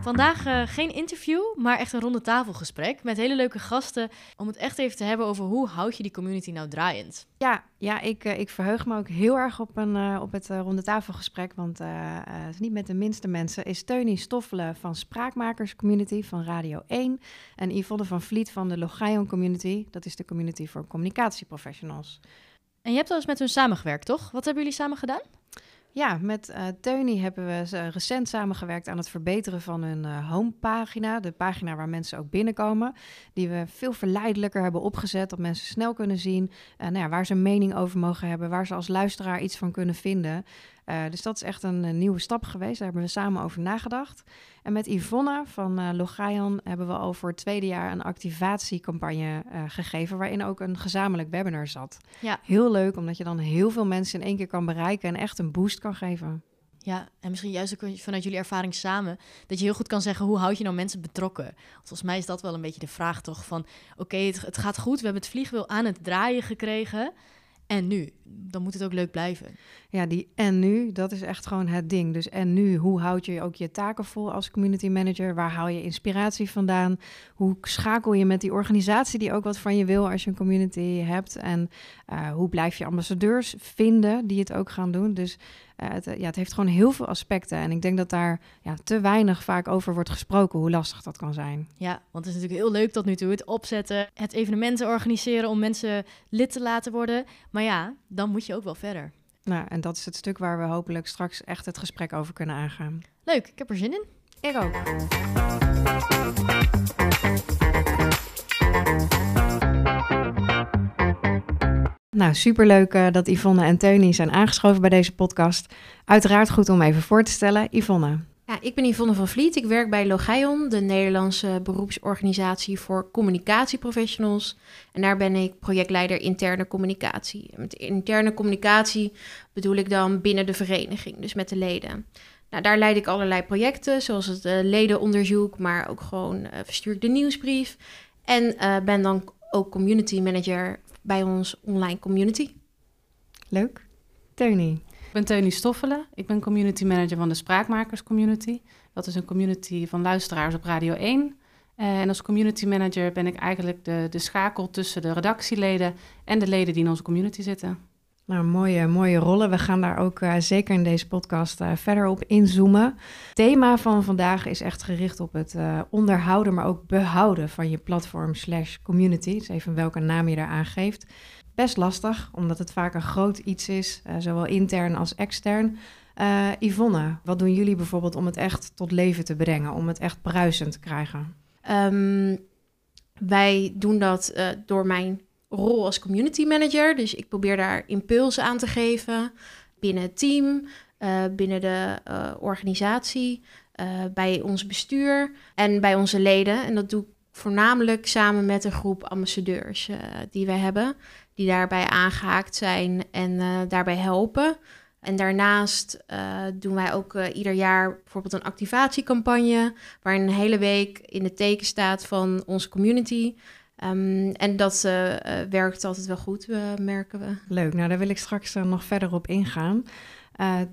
Vandaag uh, geen interview, maar echt een ronde tafelgesprek met hele leuke gasten om het echt even te hebben over hoe houd je die community nou draaiend. Ja, ja ik, uh, ik verheug me ook heel erg op, een, uh, op het ronde tafelgesprek, want het is niet met de minste mensen. Is Teunie Stoffelen van Spraakmakers Community van Radio 1 en Yvonne van Vliet van de Logion Community. Dat is de community voor communicatieprofessionals. En je hebt wel eens met hun samengewerkt, toch? Wat hebben jullie samen gedaan? Ja, met uh, Teunie hebben we recent samengewerkt aan het verbeteren van hun uh, homepagina. De pagina waar mensen ook binnenkomen. Die we veel verleidelijker hebben opgezet. Dat mensen snel kunnen zien uh, nou ja, waar ze een mening over mogen hebben. Waar ze als luisteraar iets van kunnen vinden. Uh, dus dat is echt een, een, nieuwe stap geweest. Daar hebben we samen over nagedacht. En met Yvonne van uh, Logion hebben we al voor het tweede jaar een activatiecampagne uh, gegeven. Waarin ook een gezamenlijk webinar zat. Ja. Heel leuk, omdat je dan heel veel mensen in één keer kan bereiken en echt een boost kan geven. Ja, en misschien juist ook vanuit jullie ervaring samen, dat je heel goed kan zeggen, hoe houd je nou mensen betrokken? Want volgens mij is dat wel een beetje de vraag toch van, oké, okay, het, het, gaat goed, we hebben het vliegwiel aan het draaien gekregen, en nu, dan moet het ook leuk blijven. Ja, die en nu, dat is echt gewoon het ding. Dus en nu, hoe houd je ook je taken vol als community manager? Waar haal je inspiratie vandaan? Hoe schakel je met die organisatie die ook wat van je wil als je een community hebt? En uh, hoe blijf je ambassadeurs vinden die het ook gaan doen? Dus het, ja, het heeft gewoon heel veel aspecten. En ik denk dat daar ja, te weinig vaak over wordt gesproken, hoe lastig dat kan zijn. Ja, want het is natuurlijk heel leuk tot nu toe. Het opzetten, het evenementen organiseren om mensen lid te laten worden. Maar ja, dan moet je ook wel verder. Nou, en dat is het stuk waar we hopelijk straks echt het gesprek over kunnen aangaan. Leuk, ik heb er zin in. Ik ook. Nou, superleuk uh, dat Yvonne en Teunie zijn aangeschoven bij deze podcast. Uiteraard goed om even voor te stellen. Yvonne. Ja, ik ben Yvonne van Vliet. Ik werk bij Logion, de Nederlandse beroepsorganisatie voor communicatieprofessionals. En daar ben ik projectleider interne communicatie. Met interne communicatie bedoel ik dan binnen de vereniging, dus met de leden. Nou, daar leid ik allerlei projecten, zoals het uh, ledenonderzoek, maar ook gewoon uh, verstuur ik de nieuwsbrief. En ben dan ook community manager bij ons online community. Leuk. Teunie. Ik ben Teunie Stoffelen. Ik ben community manager van de Spraakmakers Community. Dat is een community van luisteraars op Radio 1. En als community manager ben ik eigenlijk de, de schakel tussen de redactieleden en de leden die in onze community zitten. Nou, mooie, mooie rollen. We gaan daar ook uh, zeker in deze podcast uh, verder op inzoomen. Het thema van vandaag is echt gericht op het uh, onderhouden, maar ook behouden van je platform slash community. Dus even welke naam je daar aangeeft. Best lastig, omdat het vaak een groot iets is, zowel intern als extern. Yvonne, wat doen jullie bijvoorbeeld om het echt tot leven te brengen, om het echt bruisend te krijgen? Um, wij doen dat door mijn rol als community manager. Dus ik probeer daar impulsen aan te geven binnen het team, uh, binnen de uh, organisatie, uh, bij ons bestuur en bij onze leden. En dat doe ik voornamelijk samen met een groep ambassadeurs die wij hebben, die daarbij aangehaakt zijn en daarbij helpen. En daarnaast doen wij ook ieder jaar bijvoorbeeld een activatiecampagne, waarin een hele week in de teken staat van onze community. Um, en dat uh, werkt altijd wel goed, uh, merken we. Leuk, nou daar wil ik straks nog verder op ingaan.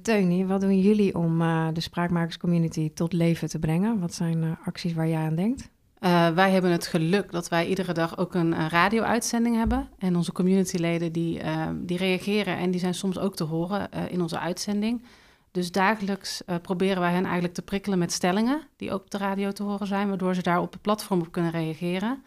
Teunie, wat doen jullie om de spraakmakerscommunity tot leven te brengen? Wat zijn acties waar jij aan denkt? wij hebben het geluk dat wij iedere dag ook een radio-uitzending hebben. En onze communityleden die, die reageren en die zijn soms ook te horen in onze uitzending. Dus dagelijks proberen wij hen eigenlijk te prikkelen met stellingen die ook op de radio te horen zijn, waardoor ze daar op het platform op kunnen reageren.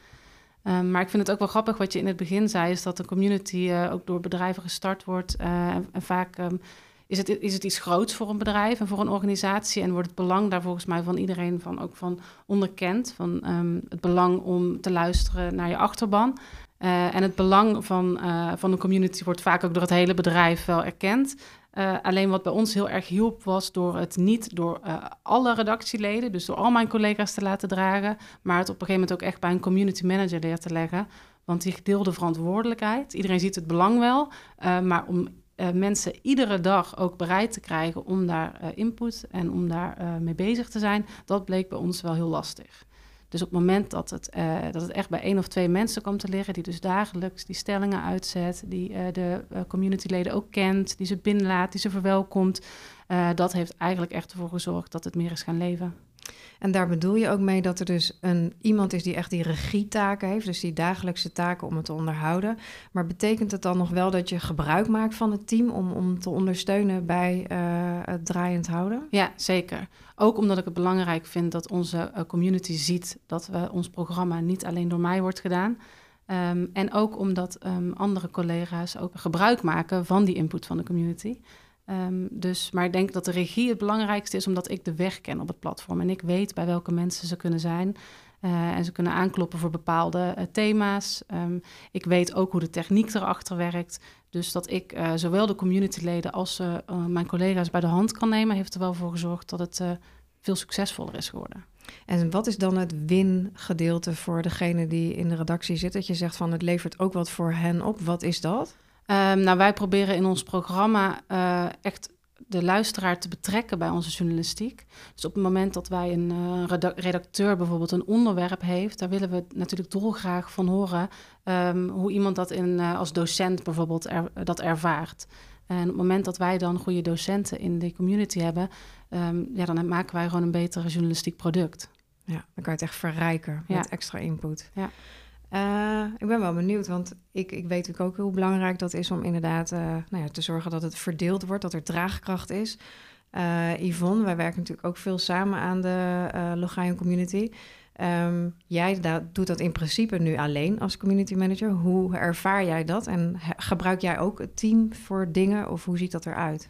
Um, maar ik vind het ook wel grappig wat je in het begin zei, is dat een community uh, ook door bedrijven gestart wordt. Uh, en, vaak um, is, het, is het iets groots voor een bedrijf en voor een organisatie. En wordt het belang daar volgens mij van iedereen van ook van onderkend. Van um, het belang om te luisteren naar je achterban. Uh, en het belang van, van een community wordt vaak ook door het hele bedrijf wel erkend. Uh, alleen wat bij ons heel erg hielp was door het niet door alle redactieleden, dus door al mijn collega's te laten dragen, maar het op een gegeven moment ook echt bij een community manager neer te leggen. Want die gedeelde verantwoordelijkheid, iedereen ziet het belang wel, maar om mensen iedere dag ook bereid te krijgen om daar input en om daar mee bezig te zijn, dat bleek bij ons wel heel lastig. Dus op het moment dat het, uh, dat het echt bij één of twee mensen komt te liggen, die dus dagelijks die stellingen uitzet, die uh, de uh, communityleden ook kent, die ze binnenlaat, die ze verwelkomt, dat heeft eigenlijk echt ervoor gezorgd dat het meer is gaan leven. En daar bedoel je ook mee dat er dus een, iemand is die echt die regietaken heeft, dus die dagelijkse taken om het te onderhouden. Maar betekent het dan nog wel dat je gebruik maakt van het team om, om te ondersteunen bij uh, het draaiend houden? Ja, zeker. Ook omdat ik het belangrijk vind dat onze uh, community ziet dat we ons programma niet alleen door mij wordt gedaan. Um, en ook omdat um, andere collega's ook gebruik maken van die input van de community. Um, dus, maar ik denk dat de regie het belangrijkste is, omdat ik de weg ken op het platform. En ik weet bij welke mensen ze kunnen zijn. Uh, en ze kunnen aankloppen voor bepaalde uh, thema's. Um, ik weet ook hoe de techniek erachter werkt. Dus dat ik uh, zowel de communityleden als mijn collega's bij de hand kan nemen, heeft er wel voor gezorgd dat het veel succesvoller is geworden. En wat is dan het win-gedeelte voor degene die in de redactie zit? Dat je zegt van het levert ook wat voor hen op. Wat is dat? Um, nou, wij proberen in ons programma uh, echt de luisteraar te betrekken bij onze journalistiek. Dus op het moment dat wij een uh, redacteur bijvoorbeeld een onderwerp heeft, daar willen we natuurlijk dolgraag van horen um, hoe iemand dat in, uh, als docent bijvoorbeeld er, dat ervaart. En op het moment dat wij dan goede docenten in de community hebben, um, ja, dan maken wij gewoon een beter journalistiek product. Ja, dan kan je het echt verrijken met extra input. Ja. Uh, ik ben wel benieuwd, want ik, ik weet natuurlijk ook hoe belangrijk dat is om inderdaad uh, nou ja, te zorgen dat het verdeeld wordt, dat er draagkracht is. Uh, Yvonne, wij werken natuurlijk ook veel samen aan de uh, Community. Um, jij doet dat in principe nu alleen als community manager. Hoe ervaar jij dat? En gebruik jij ook het team voor dingen of hoe ziet dat eruit?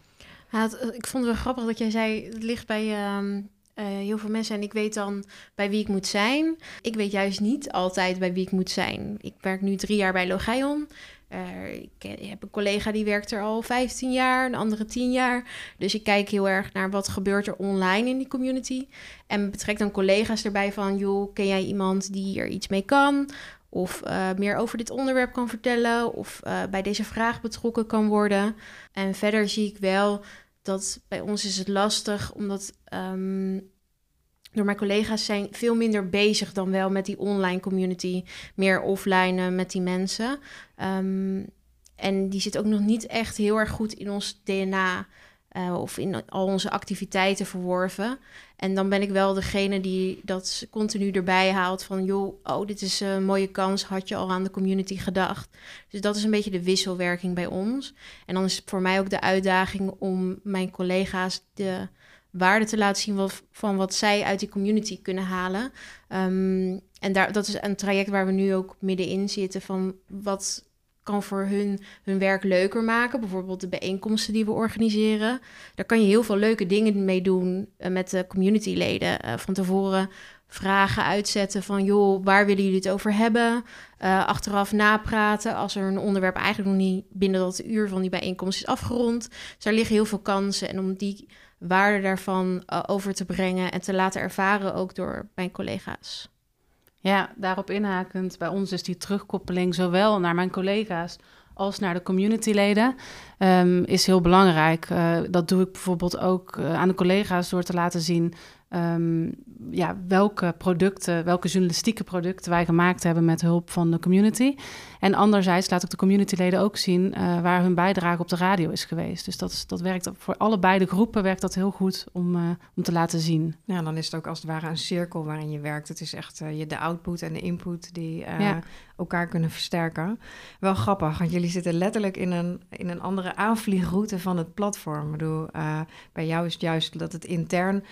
Ik vond het wel grappig dat jij zei, het ligt bij... Um uh, heel veel mensen en ik weet dan bij wie ik moet zijn. Ik weet juist niet altijd bij wie ik moet zijn. Ik werk nu drie jaar bij Logion. Uh, ik, ik, heb een collega die werkt er al 15 jaar, een andere 10 jaar. Dus ik kijk heel erg naar wat gebeurt er online in die community. En betrek dan collega's erbij van, joh, ken jij iemand die er iets mee kan? Of meer over dit onderwerp kan vertellen? Of bij deze vraag betrokken kan worden? En verder zie ik wel dat bij ons is het lastig, omdat um, door mijn collega's zijn veel minder bezig dan wel met die online community, meer offline uh, met die mensen. Um, en die zit ook nog niet echt heel erg goed in ons DNA uh, of in al onze activiteiten verworven. En dan ben ik wel degene die dat continu erbij haalt van... joh, oh, dit is een mooie kans, had je al aan de community gedacht? Dus dat is een beetje de wisselwerking bij ons. En dan is het voor mij ook de uitdaging om mijn collega's de waarde te laten zien van wat zij uit die community kunnen halen. Um, en daar, dat is een traject waar we nu ook middenin zitten van wat kan voor hun hun werk leuker maken. Bijvoorbeeld de bijeenkomsten die we organiseren. Daar kan je heel veel leuke dingen mee doen uh, met de communityleden. Uh, van tevoren vragen uitzetten van... joh, waar willen jullie het over hebben? Uh, achteraf napraten als er een onderwerp eigenlijk nog niet... binnen dat uur van die bijeenkomst is afgerond. Dus daar liggen heel veel kansen. En om die waarde daarvan over te brengen... en te laten ervaren ook door mijn collega's. Ja, daarop inhakend, bij ons is die terugkoppeling zowel naar mijn collega's als naar de communityleden um, is heel belangrijk. Uh, dat doe ik bijvoorbeeld ook uh, aan de collega's door te laten zien um, ja, welke producten, welke journalistieke producten wij gemaakt hebben met hulp van de community. En anderzijds laat ik de communityleden ook zien uh, waar hun bijdrage op de radio is geweest. Dus dat, dat werkt voor allebei de groepen werkt dat heel goed om, uh, om te laten zien. Ja, dan is het ook als het ware een cirkel waarin je werkt. Het is echt uh, je de output en de input die ja. elkaar kunnen versterken. Wel grappig, want jullie zitten letterlijk in een, in een andere aanvliegroute van het platform. Ik bedoel, bij jou is het juist dat het intern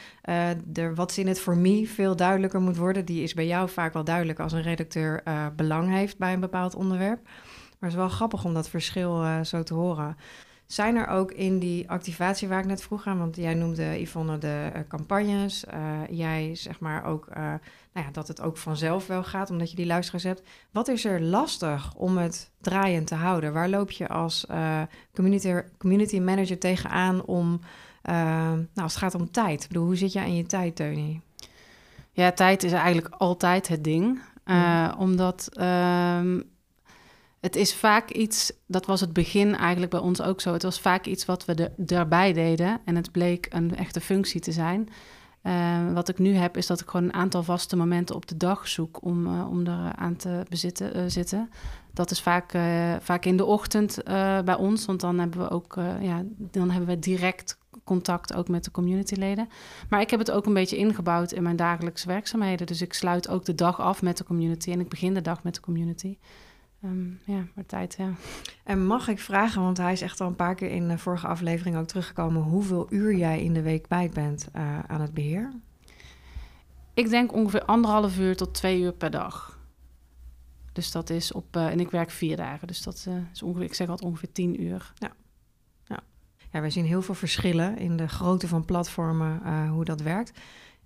er wat in het voor me veel duidelijker moet worden. Die is bij jou vaak wel duidelijk als een redacteur belang heeft bij een bepaald onderwerp. Maar het is wel grappig om dat verschil uh, zo te horen. Zijn er ook in die activatie waar ik net vroeg aan, want jij noemde Yvonne de uh, campagnes, uh, jij zeg maar ook nou ja, dat het ook vanzelf wel gaat, omdat je die luisteraars hebt. Wat is er lastig om het draaiend te houden? Waar loop je als community, community manager tegenaan om, nou als het gaat om tijd? Ik bedoel, hoe zit jij in je tijd, Teunie? Ja, tijd is eigenlijk altijd het ding. Mm. Omdat ehm, het is vaak iets, dat was het begin eigenlijk bij ons ook zo. Het was vaak iets wat we er, erbij deden en het bleek een echte functie te zijn. Uh, wat ik nu heb, is dat ik gewoon een aantal vaste momenten op de dag zoek om, uh, om aan te bezitten, uh, zitten. Dat is vaak, vaak in de ochtend bij ons, want dan hebben we ook, ja, dan hebben we direct contact ook met de communityleden. Maar ik heb het ook een beetje ingebouwd in mijn dagelijkse werkzaamheden. Dus ik sluit ook de dag af met de community en ik begin de dag met de community. Ehm, ja, maar tijd, ja. En mag ik vragen, want hij is echt al een paar keer in de vorige aflevering ook teruggekomen, hoeveel uur jij in de week kwijt bent uh, aan het beheer? Ik denk ongeveer anderhalf uur tot twee uur per dag. Dus dat is op, uh, en ik werk vier dagen, dus dat uh, is ongeveer, ik zeg altijd ongeveer tien uur. Ja. ja. Ja, wij zien heel veel verschillen in de grootte van platformen, hoe dat werkt.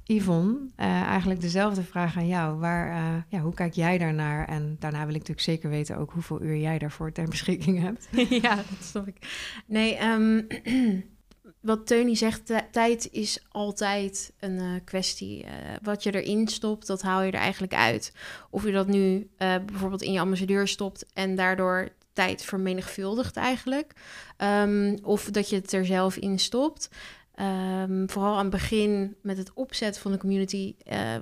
Yvonne, eigenlijk dezelfde vraag aan jou. Waar, ja, hoe kijk jij daarnaar? En daarna wil ik natuurlijk zeker weten ook hoeveel uur jij daarvoor ter beschikking hebt. ja, dat snap ik. Nee, um, wat Teunie zegt, tijd is altijd een uh, kwestie. Wat je erin stopt, dat haal je er eigenlijk uit. Of je dat nu bijvoorbeeld in je ambassadeur stopt en daardoor tijd vermenigvuldigt eigenlijk. Um, of dat je het er zelf in stopt. Um, vooral aan het begin met het opzetten van de community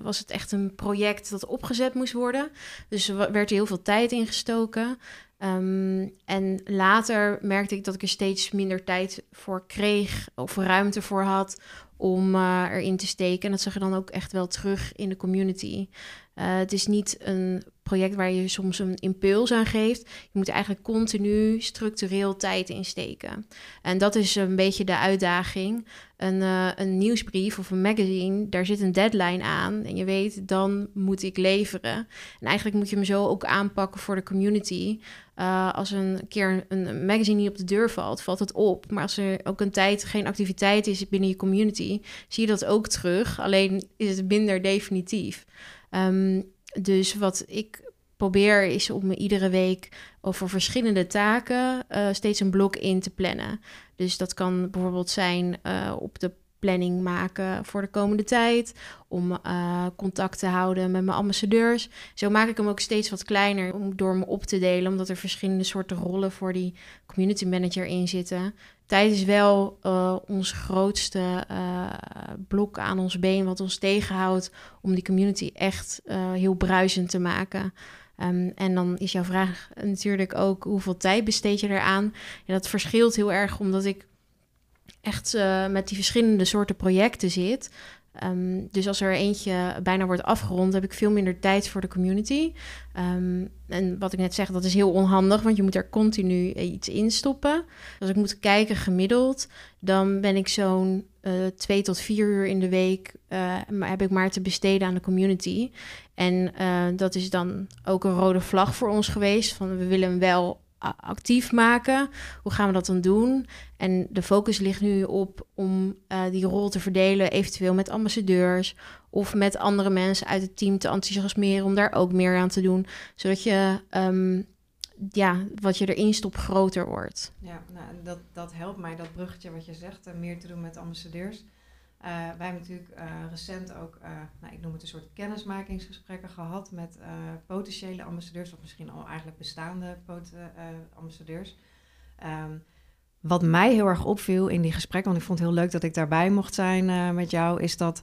was het echt een project dat opgezet moest worden. Dus er werd heel veel tijd in gestoken. Um, en later merkte ik dat ik er steeds minder tijd voor kreeg of ruimte voor had om uh, erin te steken. En dat zag je dan ook echt wel terug in de community. Uh, het is niet een project waar je soms een impuls aan geeft. Je moet eigenlijk continu structureel tijd insteken. En dat is een beetje de uitdaging. Een, uh, een nieuwsbrief of een magazine, daar zit een deadline aan. En je weet, dan moet ik leveren. En eigenlijk moet je hem zo ook aanpakken voor de community. Uh, als een keer een magazine niet op de deur valt, valt het op. Maar als er ook een tijd geen activiteit is binnen je community, zie je dat ook terug. Alleen is het minder definitief. Um, dus wat ik probeer is om iedere week over verschillende taken uh, steeds een blok in te plannen. Dus dat kan bijvoorbeeld zijn uh, op de planning maken voor de komende tijd. Om uh, contact te houden met mijn ambassadeurs. Zo maak ik hem ook steeds wat kleiner om, door me op te delen. Omdat er verschillende soorten rollen voor die community manager in zitten. Tijd is wel uh, ons grootste uh, blok aan ons been. Wat ons tegenhoudt om die community echt heel bruisend te maken. Um, en dan is jouw vraag natuurlijk ook hoeveel tijd besteed je eraan. Ja, dat verschilt heel erg omdat ik echt uh, met die verschillende soorten projecten zit. Um, dus als er eentje bijna wordt afgerond, heb ik veel minder tijd voor de community. Um, en wat ik net zeg, dat is heel onhandig, want je moet er continu iets in stoppen. Als ik moet kijken gemiddeld, dan ben ik zo'n uh, twee tot vier uur in de week uh, heb ik maar te besteden aan de community. En dat is dan ook een rode vlag voor ons geweest. Van we willen wel actief maken. Hoe gaan we dat dan doen? En de focus ligt nu op om uh, die rol te verdelen, eventueel met ambassadeurs of met andere mensen uit het team te enthousiasmeren om daar ook meer aan te doen, zodat je um, ja, wat je erin stopt groter wordt. Ja, nou, dat, dat helpt mij, dat bruggetje wat je zegt, uh, meer te doen met ambassadeurs. Uh, wij hebben natuurlijk uh, recent ook, uh, nou, ik noem het een soort kennismakingsgesprekken gehad met potentiële ambassadeurs, of misschien al eigenlijk bestaande ambassadeurs. Um, wat mij heel erg opviel in die gesprekken, want ik vond het heel leuk dat ik daarbij mocht zijn met jou, is dat,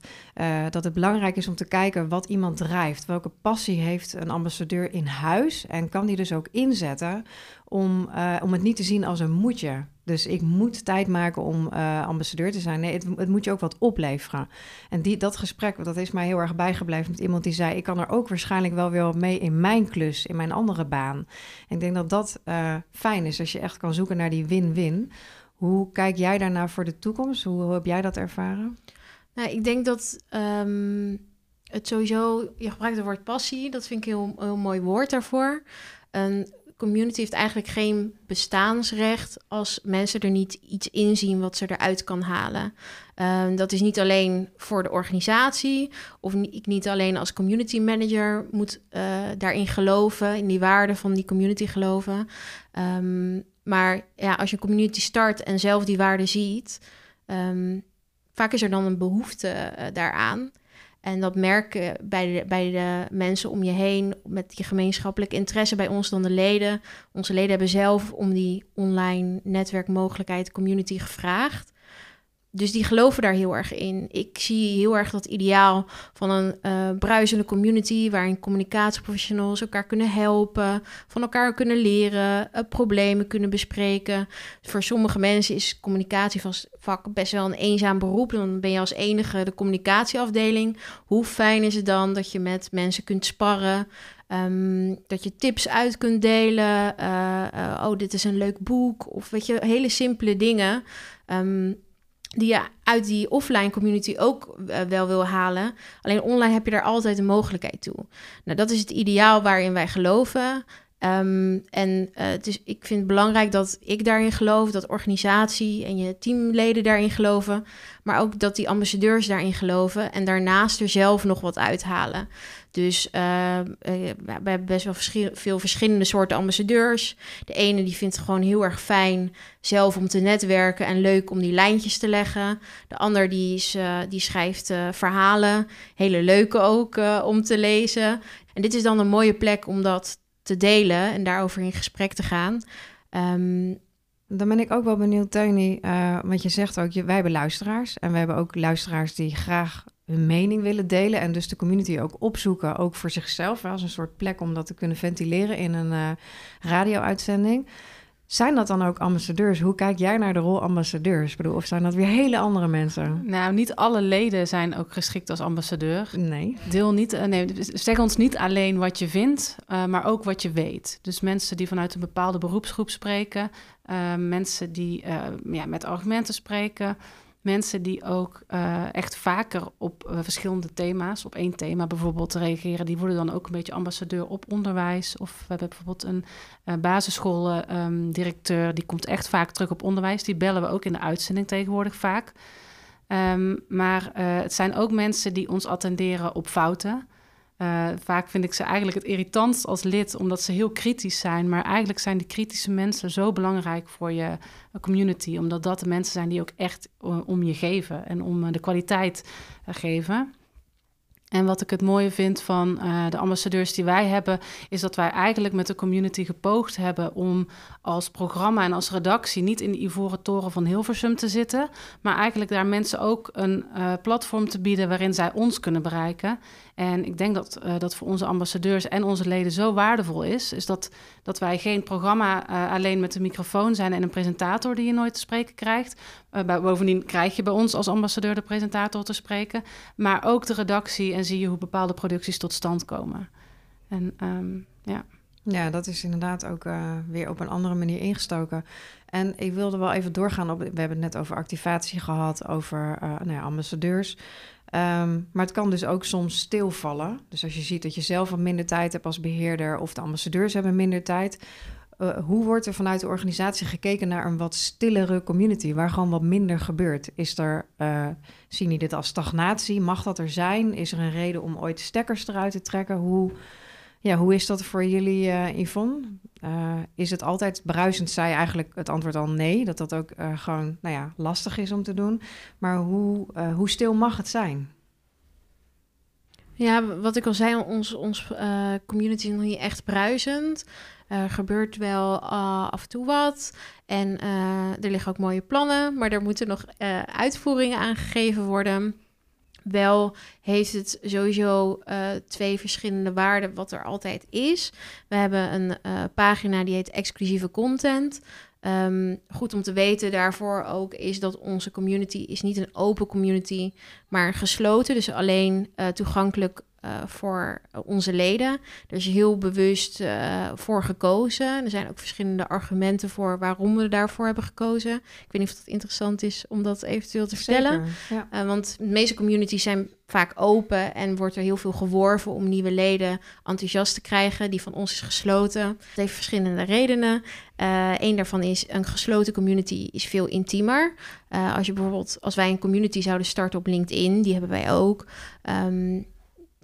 dat het belangrijk is om te kijken wat iemand drijft. Welke passie heeft een ambassadeur in huis en kan die dus ook inzetten om, om het niet te zien als een moetje. Dus ik moet tijd maken om uh, ambassadeur te zijn. Nee, het, het, moet je ook wat opleveren. En die, dat gesprek, dat is mij heel erg bijgebleven met iemand die zei... ik kan er ook waarschijnlijk wel weer mee in mijn klus, in mijn andere baan. En ik denk dat dat uh, fijn is, als je echt kan zoeken naar die win-win. Hoe kijk jij daarnaar voor de toekomst? Hoe, heb jij dat ervaren? Nou, ik denk dat um, het sowieso... Je gebruikt het woord passie, dat vind ik een heel, heel mooi woord daarvoor... community heeft eigenlijk geen bestaansrecht als mensen er niet iets in zien wat ze eruit kan halen. Um, dat is niet alleen voor de organisatie, of ik niet alleen als community manager moet uh, daarin geloven, in die waarde van die community geloven. Um, maar ja, als je een community start en zelf die waarde ziet, um, vaak is er dan een behoefte uh, daaraan. En dat merken bij de, bij de mensen om je heen met die gemeenschappelijke interesse bij ons dan de leden. Onze leden hebben zelf om die online netwerkmogelijkheid community gevraagd. Dus die geloven daar heel erg in. Ik zie heel erg dat ideaal van een uh, bruisende community waarin communicatieprofessionals elkaar kunnen helpen, van elkaar kunnen leren, uh, problemen kunnen bespreken. Voor sommige mensen is communicatievak best wel een eenzaam beroep. Dan ben je als enige de communicatieafdeling. Hoe fijn is het dan dat je met mensen kunt sparren? Um, dat je tips uit kunt delen. Uh, oh, dit is een leuk boek. Of weet je, hele simpele dingen. Um, die je uit die offline community ook uh, wel wil halen. Alleen online heb je daar altijd een mogelijkheid toe. Nou, dat is het ideaal waarin wij geloven. Um, en uh, het is, ik vind het belangrijk dat ik daarin geloof, dat organisatie en je teamleden daarin geloven, maar ook dat die ambassadeurs daarin geloven en daarnaast er zelf nog wat uithalen. Dus uh, we hebben best wel veel verschillende soorten ambassadeurs. De ene die vindt het gewoon heel erg fijn zelf om te netwerken en leuk om die lijntjes te leggen. De ander die, is, uh, die schrijft verhalen, hele leuke ook om te lezen. En dit is dan een mooie plek om dat te delen en daarover in gesprek te gaan. Um, dan ben ik ook wel benieuwd, Teunie, uh, want je zegt ook, je, wij hebben luisteraars. En we hebben ook luisteraars die graag hun mening willen delen. En dus de community ook opzoeken, ook voor zichzelf. Als een soort plek om dat te kunnen ventileren in een uh, radio-uitzending. Zijn dat dan ook ambassadeurs? Hoe kijk jij naar de rol ambassadeurs? Ik bedoel, of zijn dat weer hele andere mensen? Nou, niet alle leden zijn ook geschikt als ambassadeur. Nee. Deel niet, uh, nee, zeg ons niet alleen wat je vindt, uh, maar ook wat je weet. Dus mensen die vanuit een bepaalde beroepsgroep spreken, uh, mensen die ja, met argumenten spreken, mensen die ook uh, echt vaker op uh, verschillende thema's, op één thema bijvoorbeeld reageren, die worden dan ook een beetje ambassadeur op onderwijs. Of we hebben bijvoorbeeld een uh, basisschooldirecteur, um, die komt echt vaak terug op onderwijs. Die bellen we ook in de uitzending tegenwoordig vaak. Um, maar het zijn ook mensen die ons attenderen op fouten. Uh, vaak vind ik ze eigenlijk het irritantst als lid, omdat ze heel kritisch zijn. Maar eigenlijk zijn die kritische mensen zo belangrijk voor je community, omdat dat de mensen zijn die ook echt om je geven en om de kwaliteit geven. En wat ik het mooie vind van de ambassadeurs die wij hebben, is dat wij eigenlijk met de community gepoogd hebben om als programma en als redactie niet in de ivoren toren van Hilversum te zitten, maar eigenlijk daar mensen ook een platform te bieden waarin zij ons kunnen bereiken. En ik denk dat uh, dat voor onze ambassadeurs en onze leden zo waardevol is, is dat, dat wij geen programma uh, alleen met een microfoon zijn en een presentator die je nooit te spreken krijgt. Uh, bovendien krijg je bij ons als ambassadeur de presentator te spreken, maar ook de redactie en zie je hoe bepaalde producties tot stand komen. En um, ja. Ja, dat is inderdaad ook weer op een andere manier ingestoken. En ik wilde wel even doorgaan op. We hebben het net over activatie gehad, over nou ja, ambassadeurs. Um, maar het kan dus ook soms stilvallen. Dus als je ziet dat je zelf wat minder tijd hebt als beheerder of de ambassadeurs hebben minder tijd. Uh, hoe wordt er vanuit de organisatie gekeken naar een wat stillere community, waar gewoon wat minder gebeurt? Is er, uh, zien jullie dit als stagnatie? Mag dat er zijn? Is er een reden om ooit stekkers eruit te trekken? Hoe, ja, hoe is dat voor jullie, uh, Yvonne? Is het altijd bruisend? Zij eigenlijk het antwoord al nee, dat dat ook gewoon nou ja, lastig is om te doen. Maar hoe, hoe stil mag het zijn? Ja, wat ik al zei, ons, community is nog niet echt bruisend. Er gebeurt wel af en toe wat. En er liggen ook mooie plannen, maar er moeten nog uitvoeringen aangegeven worden. Wel heeft het sowieso twee verschillende waarden, wat er altijd is. We hebben een pagina die heet exclusieve content. Um, goed om te weten daarvoor ook is dat onze community is niet een open community, maar gesloten. Dus alleen uh, toegankelijk voor onze leden. Er is heel bewust uh, voor gekozen. Er zijn ook verschillende argumenten voor waarom we daarvoor hebben gekozen. Ik weet niet of het interessant is om dat eventueel te vertellen. Ja. Uh, want de meeste communities zijn vaak open en wordt er heel veel geworven om nieuwe leden enthousiast te krijgen. Die van ons is gesloten. Dat heeft verschillende redenen. een daarvan is een gesloten community is veel intiemer. als je bijvoorbeeld, als wij een community zouden starten op LinkedIn, die hebben wij ook. Um,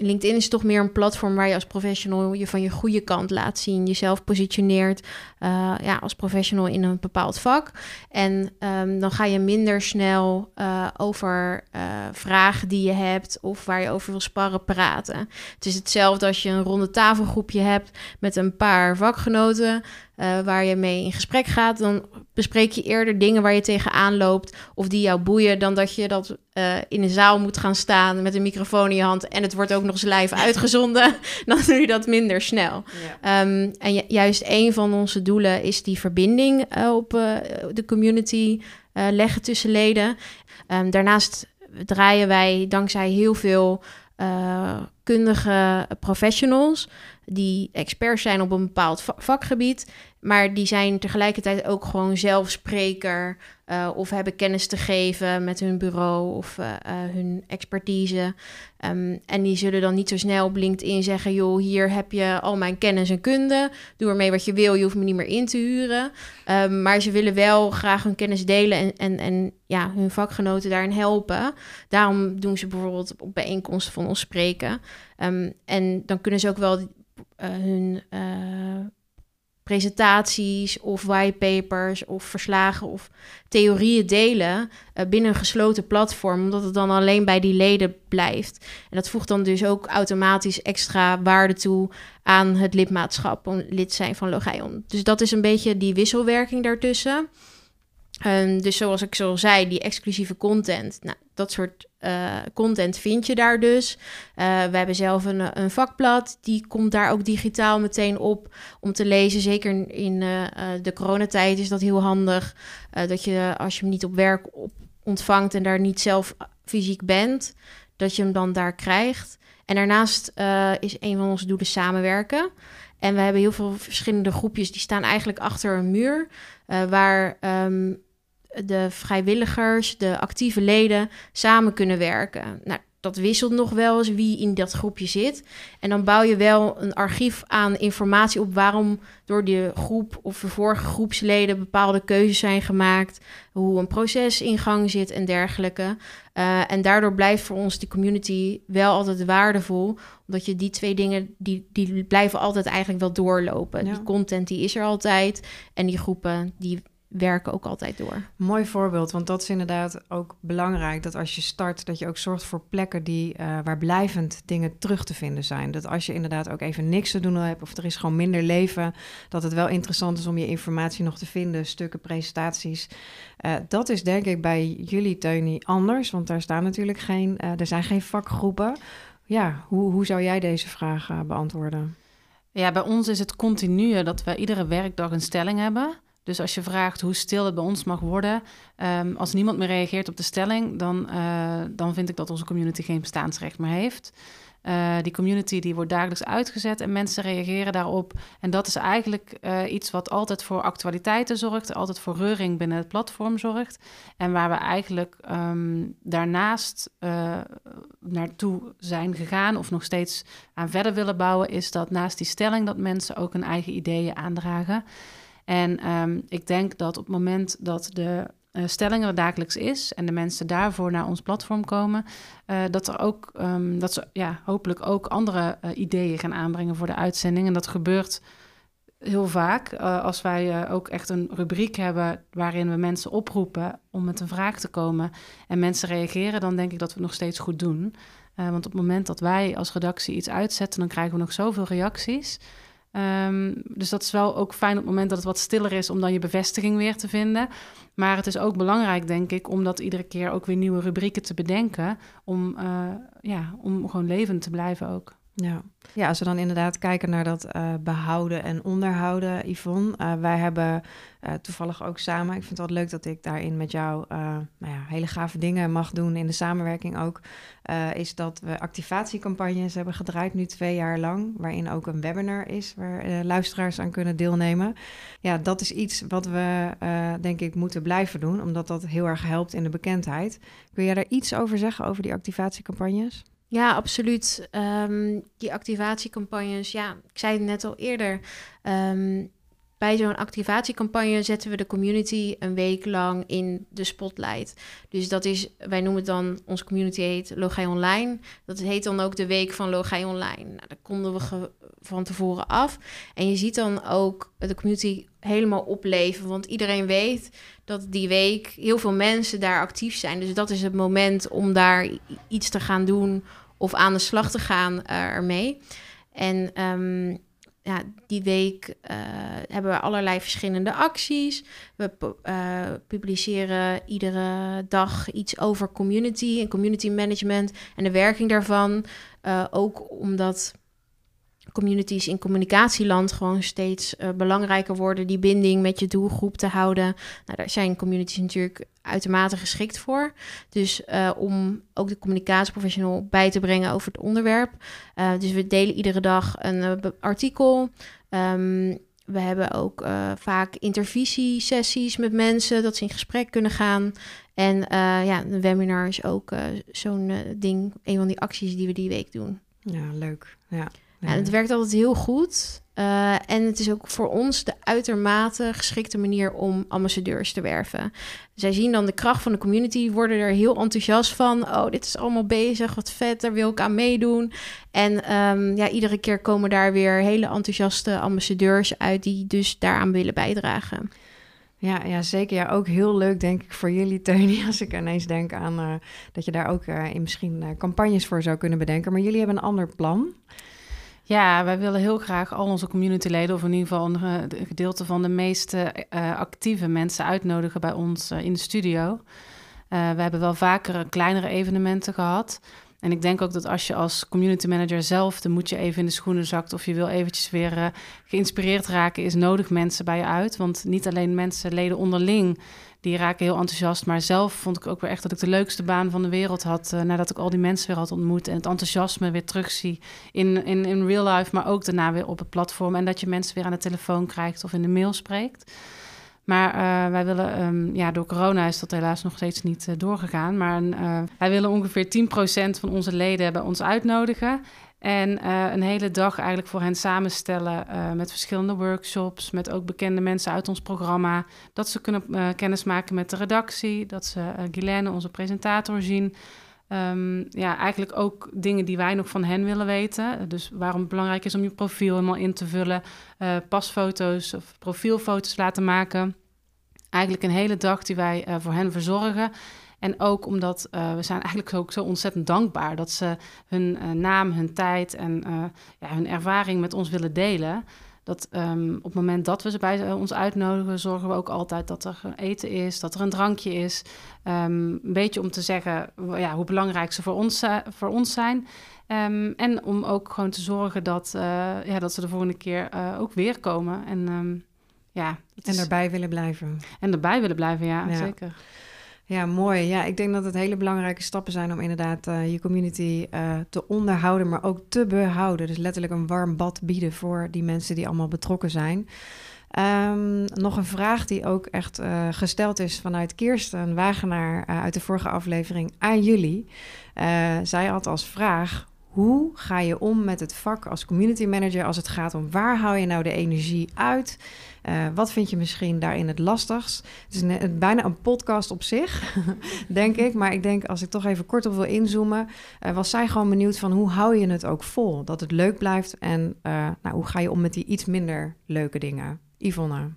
LinkedIn is toch meer een platform waar je als professional je van je goede kant laat zien, jezelf positioneert uh, ja, als professional in een bepaald vak. En um, dan ga je minder snel uh, over uh, vragen die je hebt of waar je over wil sparren praten. Het is hetzelfde als je een ronde tafelgroepje hebt met een paar vakgenoten. Eh, waar je mee in gesprek gaat, dan bespreek je eerder dingen waar je tegenaan loopt of die jou boeien, dan dat je dat eh, in een zaal moet gaan staan met een microfoon in je hand en het wordt ook nog eens live uitgezonden. dan doe je dat minder snel. Ehm, en ju- juist een van onze doelen is die verbinding eh, op de community leggen tussen leden. Ehm, daarnaast draaien wij dankzij heel veel kundige professionals die experts zijn op een bepaald va- vakgebied, maar die zijn tegelijkertijd ook gewoon zelfspreker eh, of hebben kennis te geven met hun bureau of eh, eh, hun expertise. Ehm, en die zullen dan niet zo snel op LinkedIn zeggen: joh, hier heb je al mijn kennis en kunde. Doe ermee wat je wil, je hoeft me niet meer in te huren. Ehm, maar ze willen wel graag hun kennis delen en, en, en ja, hun vakgenoten daarin helpen. Daarom doen ze bijvoorbeeld op bijeenkomsten van ons spreken. Ehm, en dan kunnen ze ook wel hun presentaties of whitepapers of verslagen of theorieën delen eh, binnen een gesloten platform, omdat het dan alleen bij die leden blijft. En dat voegt dan dus ook automatisch extra waarde toe aan het lidmaatschap, om lid zijn van Logion. Dus dat is een beetje die wisselwerking daartussen. Ehm, dus zoals ik zo zei, die exclusieve content, nou, dat soort eh, content vind je daar dus. Eh, we hebben zelf een, een vakblad, die komt daar ook digitaal meteen op om te lezen. Zeker in eh, de coronatijd is dat heel handig. dat je als je hem niet op werk op ontvangt en daar niet zelf fysiek bent, dat je hem dan daar krijgt. En daarnaast is een van onze doelen samenwerken. En we hebben heel veel verschillende groepjes die staan eigenlijk achter een muur. waar ehm, de vrijwilligers, de actieve leden samen kunnen werken. Nou, dat wisselt nog wel eens wie in dat groepje zit. En dan bouw je wel een archief aan informatie op waarom door die groep of de vorige groepsleden bepaalde keuzes zijn gemaakt, hoe een proces in gang zit en dergelijke. Eh, en daardoor blijft voor ons die community wel altijd waardevol, omdat je die twee dingen, die, die blijven altijd eigenlijk wel doorlopen. Ja. Die content die is er altijd en die groepen die werken ook altijd door. Mooi voorbeeld, want dat is inderdaad ook belangrijk. Dat als je start, dat je ook zorgt voor plekken die, eh, waar blijvend dingen terug te vinden zijn. Dat als je inderdaad ook even niks te doen hebt of er is gewoon minder leven, dat het wel interessant is om je informatie nog te vinden, stukken, presentaties. Eh, dat is denk ik bij jullie, Teunie, anders, want daar staan natuurlijk geen, eh, er zijn geen vakgroepen. Ja, hoe, hoe zou jij deze vraag beantwoorden? Ja, bij ons is het continu dat we iedere werkdag een stelling hebben. Dus als je vraagt hoe stil het bij ons mag worden, ehm, als niemand meer reageert op de stelling, dan, eh, dan vind ik dat onze community geen bestaansrecht meer heeft. Eh, die community die wordt dagelijks uitgezet en mensen reageren daarop. En dat is eigenlijk eh, iets wat altijd voor actualiteiten zorgt, altijd voor reuring binnen het platform zorgt. En waar we eigenlijk ehm, daarnaast naartoe zijn gegaan of nog steeds aan verder willen bouwen, is dat naast die stelling dat mensen ook hun eigen ideeën aandragen. En ehm, ik denk dat op het moment dat de eh, stelling er dagelijks is en de mensen daarvoor naar ons platform komen, eh, dat er ook ehm, dat ze ja, hopelijk ook andere eh, ideeën gaan aanbrengen voor de uitzending. En dat gebeurt heel vaak als wij ook echt een rubriek hebben waarin we mensen oproepen om met een vraag te komen en mensen reageren, dan denk ik dat we het nog steeds goed doen. Want op het moment dat wij als redactie iets uitzetten, dan krijgen we nog zoveel reacties. Ehm, dus dat is wel ook fijn op het moment dat het wat stiller is om dan je bevestiging weer te vinden. Maar het is ook belangrijk, denk ik, om dat iedere keer ook weer nieuwe rubrieken te bedenken. Om, eh, ja, om gewoon levend te blijven ook. Ja. ja, als we dan inderdaad kijken naar dat eh, behouden en onderhouden, Yvonne. eh, wij hebben eh, toevallig ook samen, ik vind het wel leuk dat ik daarin met jou nou ja, hele gave dingen mag doen in de samenwerking ook. is dat we activatiecampagnes hebben gedraaid, nu twee jaar lang, waarin ook een webinar is waar luisteraars aan kunnen deelnemen. Ja, dat is iets wat we denk ik moeten blijven doen, omdat dat heel erg helpt in de bekendheid. Kun jij daar iets over zeggen, over die activatiecampagnes? Ja, absoluut. Ehm, die activatiecampagnes, ja, ik zei het net al eerder. ehm, bij zo'n activatiecampagne zetten we de community een week lang in de spotlight. Dus dat is, wij noemen het dan, onze community heet Logai Online. Dat heet dan ook de week van Logai Online. Nou, daar konden we van tevoren af. En je ziet dan ook de community helemaal opleven. Want iedereen weet dat die week heel veel mensen daar actief zijn. Dus dat is het moment om daar iets te gaan doen of aan de slag te gaan eh, ermee. En ehm, ja, die week eh, hebben we allerlei verschillende acties. We eh, publiceren iedere dag iets over community en community management en de werking daarvan. Ook omdat communities in communicatieland gewoon steeds eh, belangrijker worden, die binding met je doelgroep te houden. Nou, daar zijn communities natuurlijk uitermate geschikt voor. Dus eh, om ook de communicatieprofessional bij te brengen over het onderwerp. Eh, dus we delen iedere dag een artikel. Ehm, we hebben ook vaak intervisiesessies met mensen, dat ze in gesprek kunnen gaan. En ja, een webinar is ook zo'n ding, een van die acties die we die week doen. Ja, leuk. Ja. Ja, het werkt altijd heel goed. Eh, en het is ook voor ons de uitermate geschikte manier om ambassadeurs te werven. Zij zien dan de kracht van de community, worden er heel enthousiast van. Oh, dit is allemaal bezig, wat vet, daar wil ik aan meedoen. En ehm, ja, iedere keer komen daar weer hele enthousiaste ambassadeurs uit die dus daaraan willen bijdragen. Ja, ja, zeker. Ja, ook heel leuk, denk ik, voor jullie, Teunie. Als ik ineens denk aan eh, dat je daar ook eh, in misschien campagnes voor zou kunnen bedenken. Maar jullie hebben een ander plan. Ja, wij willen heel graag al onze communityleden, of in ieder geval een ge- gedeelte van de meest eh, actieve mensen uitnodigen bij ons eh, in de studio. Eh, we hebben wel vaker eh, kleinere evenementen gehad. En ik denk ook dat als je als community manager zelf de moet je even in de schoenen zakt of je wil eventjes weer eh, geïnspireerd raken, is nodig mensen bij je uit. Want niet alleen mensen, leden onderling, die raken heel enthousiast. Maar zelf vond ik ook weer echt dat ik de leukste baan van de wereld had. eh, nadat ik al die mensen weer had ontmoet. En het enthousiasme weer terugzie in, in, in real life. Maar ook daarna weer op het platform. En dat je mensen weer aan de telefoon krijgt of in de mail spreekt. Maar eh, wij willen, ehm, ja, door corona is dat helaas nog steeds niet eh, doorgegaan. Maar wij willen ongeveer 10% van onze leden bij ons uitnodigen. En eh, een hele dag eigenlijk voor hen samenstellen eh, met verschillende workshops. Met ook bekende mensen uit ons programma. Dat ze kunnen uh, kennismaken met de redactie. Dat ze Guylaine, onze presentator, zien. Um, ja, eigenlijk ook dingen die wij nog van hen willen weten. Dus waarom het belangrijk is om je profiel helemaal in te vullen. Pasfoto's of profielfoto's laten maken. Eigenlijk een hele dag die wij voor hen verzorgen. En ook omdat uh, we zijn eigenlijk ook zo ontzettend dankbaar dat ze hun uh, naam, hun tijd en uh, ja, hun ervaring met ons willen delen. Dat um, op het moment dat we ze bij ons uitnodigen, zorgen we ook altijd dat er eten is, dat er een drankje is. Um, een beetje om te zeggen ja, hoe belangrijk ze voor ons, voor ons zijn. Um, en om ook gewoon te zorgen dat, ja, dat ze de volgende keer ook weer komen. En, ja, en erbij willen blijven. En erbij willen blijven, ja, ja. zeker. Ja, mooi. Ja, ik denk dat het hele belangrijke stappen zijn om inderdaad uh, je community uh, te onderhouden, maar ook te behouden. Dus letterlijk een warm bad bieden voor die mensen die allemaal betrokken zijn. Um, nog een vraag die ook echt uh, gesteld is vanuit Kirsten Wagenaar uit de vorige aflevering aan jullie. zij had als vraag: hoe ga je om met het vak als community manager als het gaat om waar haal je nou de energie uit? Uh, wat vind je misschien daarin het lastigst? Het is een, bijna een podcast op zich, denk ik. Maar ik denk, als ik toch even kort op wil inzoomen... Uh, was zij gewoon benieuwd van hoe hou je het ook vol? Dat het leuk blijft en uh, nou, hoe ga je om met die iets minder leuke dingen? Yvonne?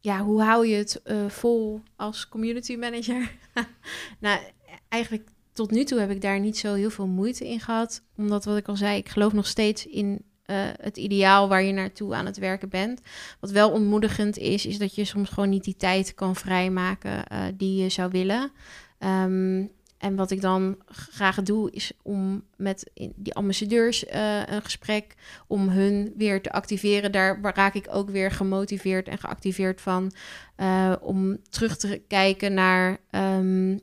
Ja, hoe hou je het vol als community manager? nou, eigenlijk tot nu toe heb ik daar niet zo heel veel moeite in gehad. Omdat, wat ik al zei, ik geloof nog steeds in uh, het ideaal waar je naartoe aan het werken bent. Wat wel ontmoedigend is, is dat je soms gewoon niet die tijd kan vrijmaken uh, die je zou willen. Um, en wat ik dan graag doe, is om met die ambassadeurs uh, een gesprek om hun weer te activeren. Daar raak ik ook weer gemotiveerd en geactiveerd van. Om terug te kijken naar um,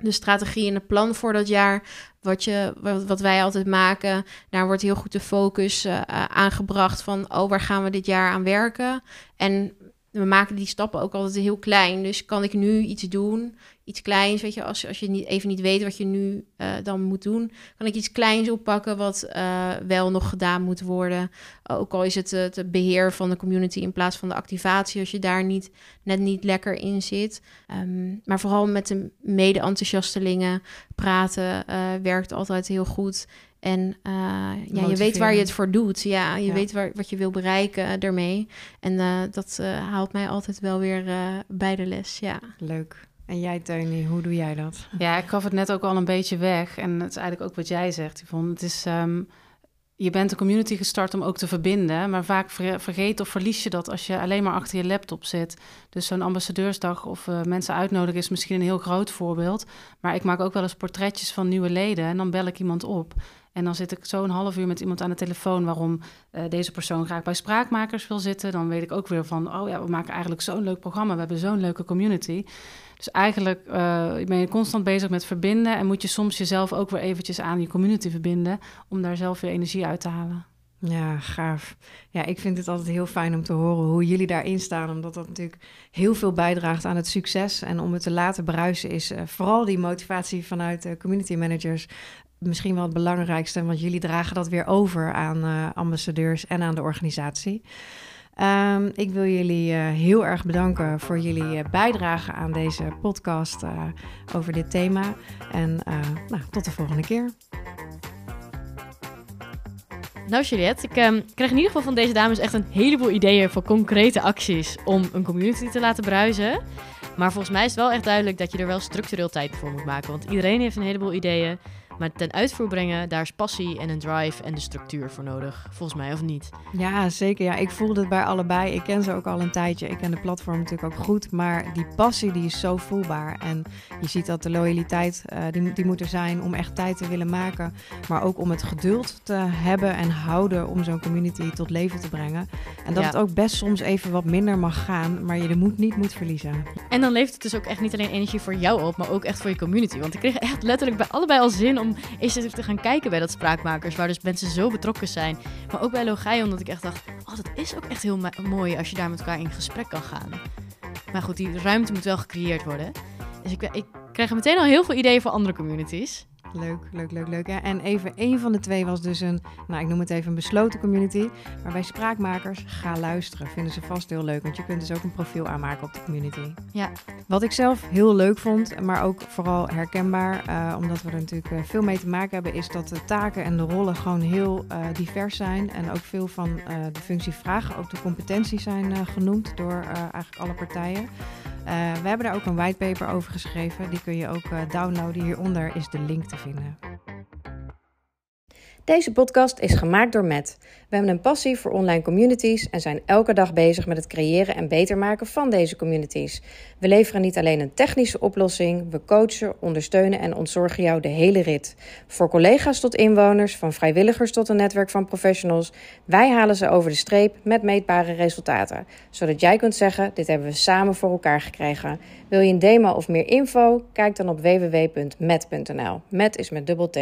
de strategie en het plan voor dat jaar. Wat, je, wat, wij altijd maken. Daar wordt heel goed de focus uh, aangebracht van... oh, waar gaan we dit jaar aan werken? En we maken die stappen ook altijd heel klein. Dus kan ik nu iets doen, iets kleins, weet je... als, als je niet, even niet weet wat je nu uh, dan moet doen... kan ik iets kleins oppakken wat uh, wel nog gedaan moet worden. Ook al is het het beheer van de community in plaats van de activatie... als je daar niet, net niet lekker in zit. Um, maar vooral met de mede-enthousiastelingen praten werkt altijd heel goed... En uh, ja, je weet waar je het voor doet. Ja, je ja. weet waar, wat je wil bereiken daarmee. En uh, dat uh, haalt mij altijd wel weer bij de les. Ja. Leuk. En jij, Teunie, hoe doe jij dat? Ja, ik gaf het net ook al een beetje weg. En het is eigenlijk ook wat jij zegt, Yvonne. Het is... Um, je bent een community gestart om ook te verbinden, maar vaak vergeet of verlies je dat als je alleen maar achter je laptop zit. Dus zo'n ambassadeursdag of uh, mensen uitnodigen is misschien een heel groot voorbeeld. Maar ik maak ook wel eens portretjes van nieuwe leden en dan bel ik iemand op. En dan zit ik zo een half uur met iemand aan de telefoon waarom uh, deze persoon graag bij spraakmakers wil zitten. Dan weet ik ook weer van, oh ja, we maken eigenlijk zo'n leuk programma. We hebben zo'n leuke community. Dus eigenlijk uh, ben je constant bezig met verbinden en moet je soms jezelf ook weer eventjes aan je community verbinden om daar zelf weer energie uit te halen. Ja, gaaf. Ja, ik vind het altijd heel fijn om te horen hoe jullie daarin staan, omdat dat natuurlijk heel veel bijdraagt aan het succes. En om het te laten bruisen is uh, vooral die motivatie vanuit de community managers misschien wel het belangrijkste, want jullie dragen dat weer over aan uh, ambassadeurs en aan de organisatie. Um, ik wil jullie uh, heel erg bedanken voor jullie uh, bijdrage aan deze podcast over dit thema. En nou, tot de volgende keer. Nou, Juliette, ik um, krijg in ieder geval van deze dames echt een heleboel ideeën voor concrete acties om een community te laten bruisen. Maar volgens mij is het wel echt duidelijk dat je er wel structureel tijd voor moet maken. Want iedereen heeft een heleboel ideeën. Maar ten uitvoer brengen, daar is passie en een drive en de structuur voor nodig. Volgens mij of niet? Ja, zeker. Ja, ik voelde het bij allebei. Ik ken ze ook al een tijdje. Ik ken de platform natuurlijk ook goed. Maar die passie die is zo voelbaar. En je ziet dat de loyaliteit uh, die, die moet er zijn om echt tijd te willen maken. Maar ook om het geduld te hebben en houden om zo'n community tot leven te brengen. En dat het ook best soms even wat minder mag gaan. Maar je de moed niet moet verliezen. En dan levert het dus ook echt niet alleen energie voor jou op, maar ook echt voor je community. Want ik kreeg echt letterlijk bij allebei al zin om om eens even te gaan kijken bij dat Spraakmakers, waar dus mensen zo betrokken zijn. Maar ook bij Logai, omdat ik echt dacht, oh, dat is ook echt heel mooi als je daar met elkaar in gesprek kan gaan. Maar goed, die ruimte moet wel gecreëerd worden. Dus ik, ik krijg meteen al heel veel ideeën voor andere communities. Leuk, leuk, leuk, leuk. Ja, en even één van de twee was dus een, nou ik noem het even een besloten community. Maar bij spraakmakers, ga luisteren. Vinden ze vast heel leuk, want je kunt dus ook een profiel aanmaken op de community. Ja. Wat ik zelf heel leuk vond, maar ook vooral herkenbaar, uh, omdat we er natuurlijk uh, veel mee te maken hebben, is dat de taken en de rollen gewoon heel uh, divers zijn. En ook veel van de functievragen, ook de competenties zijn genoemd door eigenlijk alle partijen. We hebben daar ook een whitepaper over geschreven. Die kun je ook downloaden. Hieronder is de link te vinden. Deze podcast is gemaakt door Matt. We hebben een passie voor online communities en zijn elke dag bezig met het creëren en beter maken van deze communities. We leveren niet alleen een technische oplossing, we coachen, ondersteunen en ontzorgen jou de hele rit. Voor collega's tot inwoners, van vrijwilligers tot een netwerk van professionals, wij halen ze over de streep met meetbare resultaten. Zodat jij kunt zeggen: dit hebben we samen voor elkaar gekregen. Wil je een demo of meer info? Kijk dan op www.met.nl. Met is met dubbel T.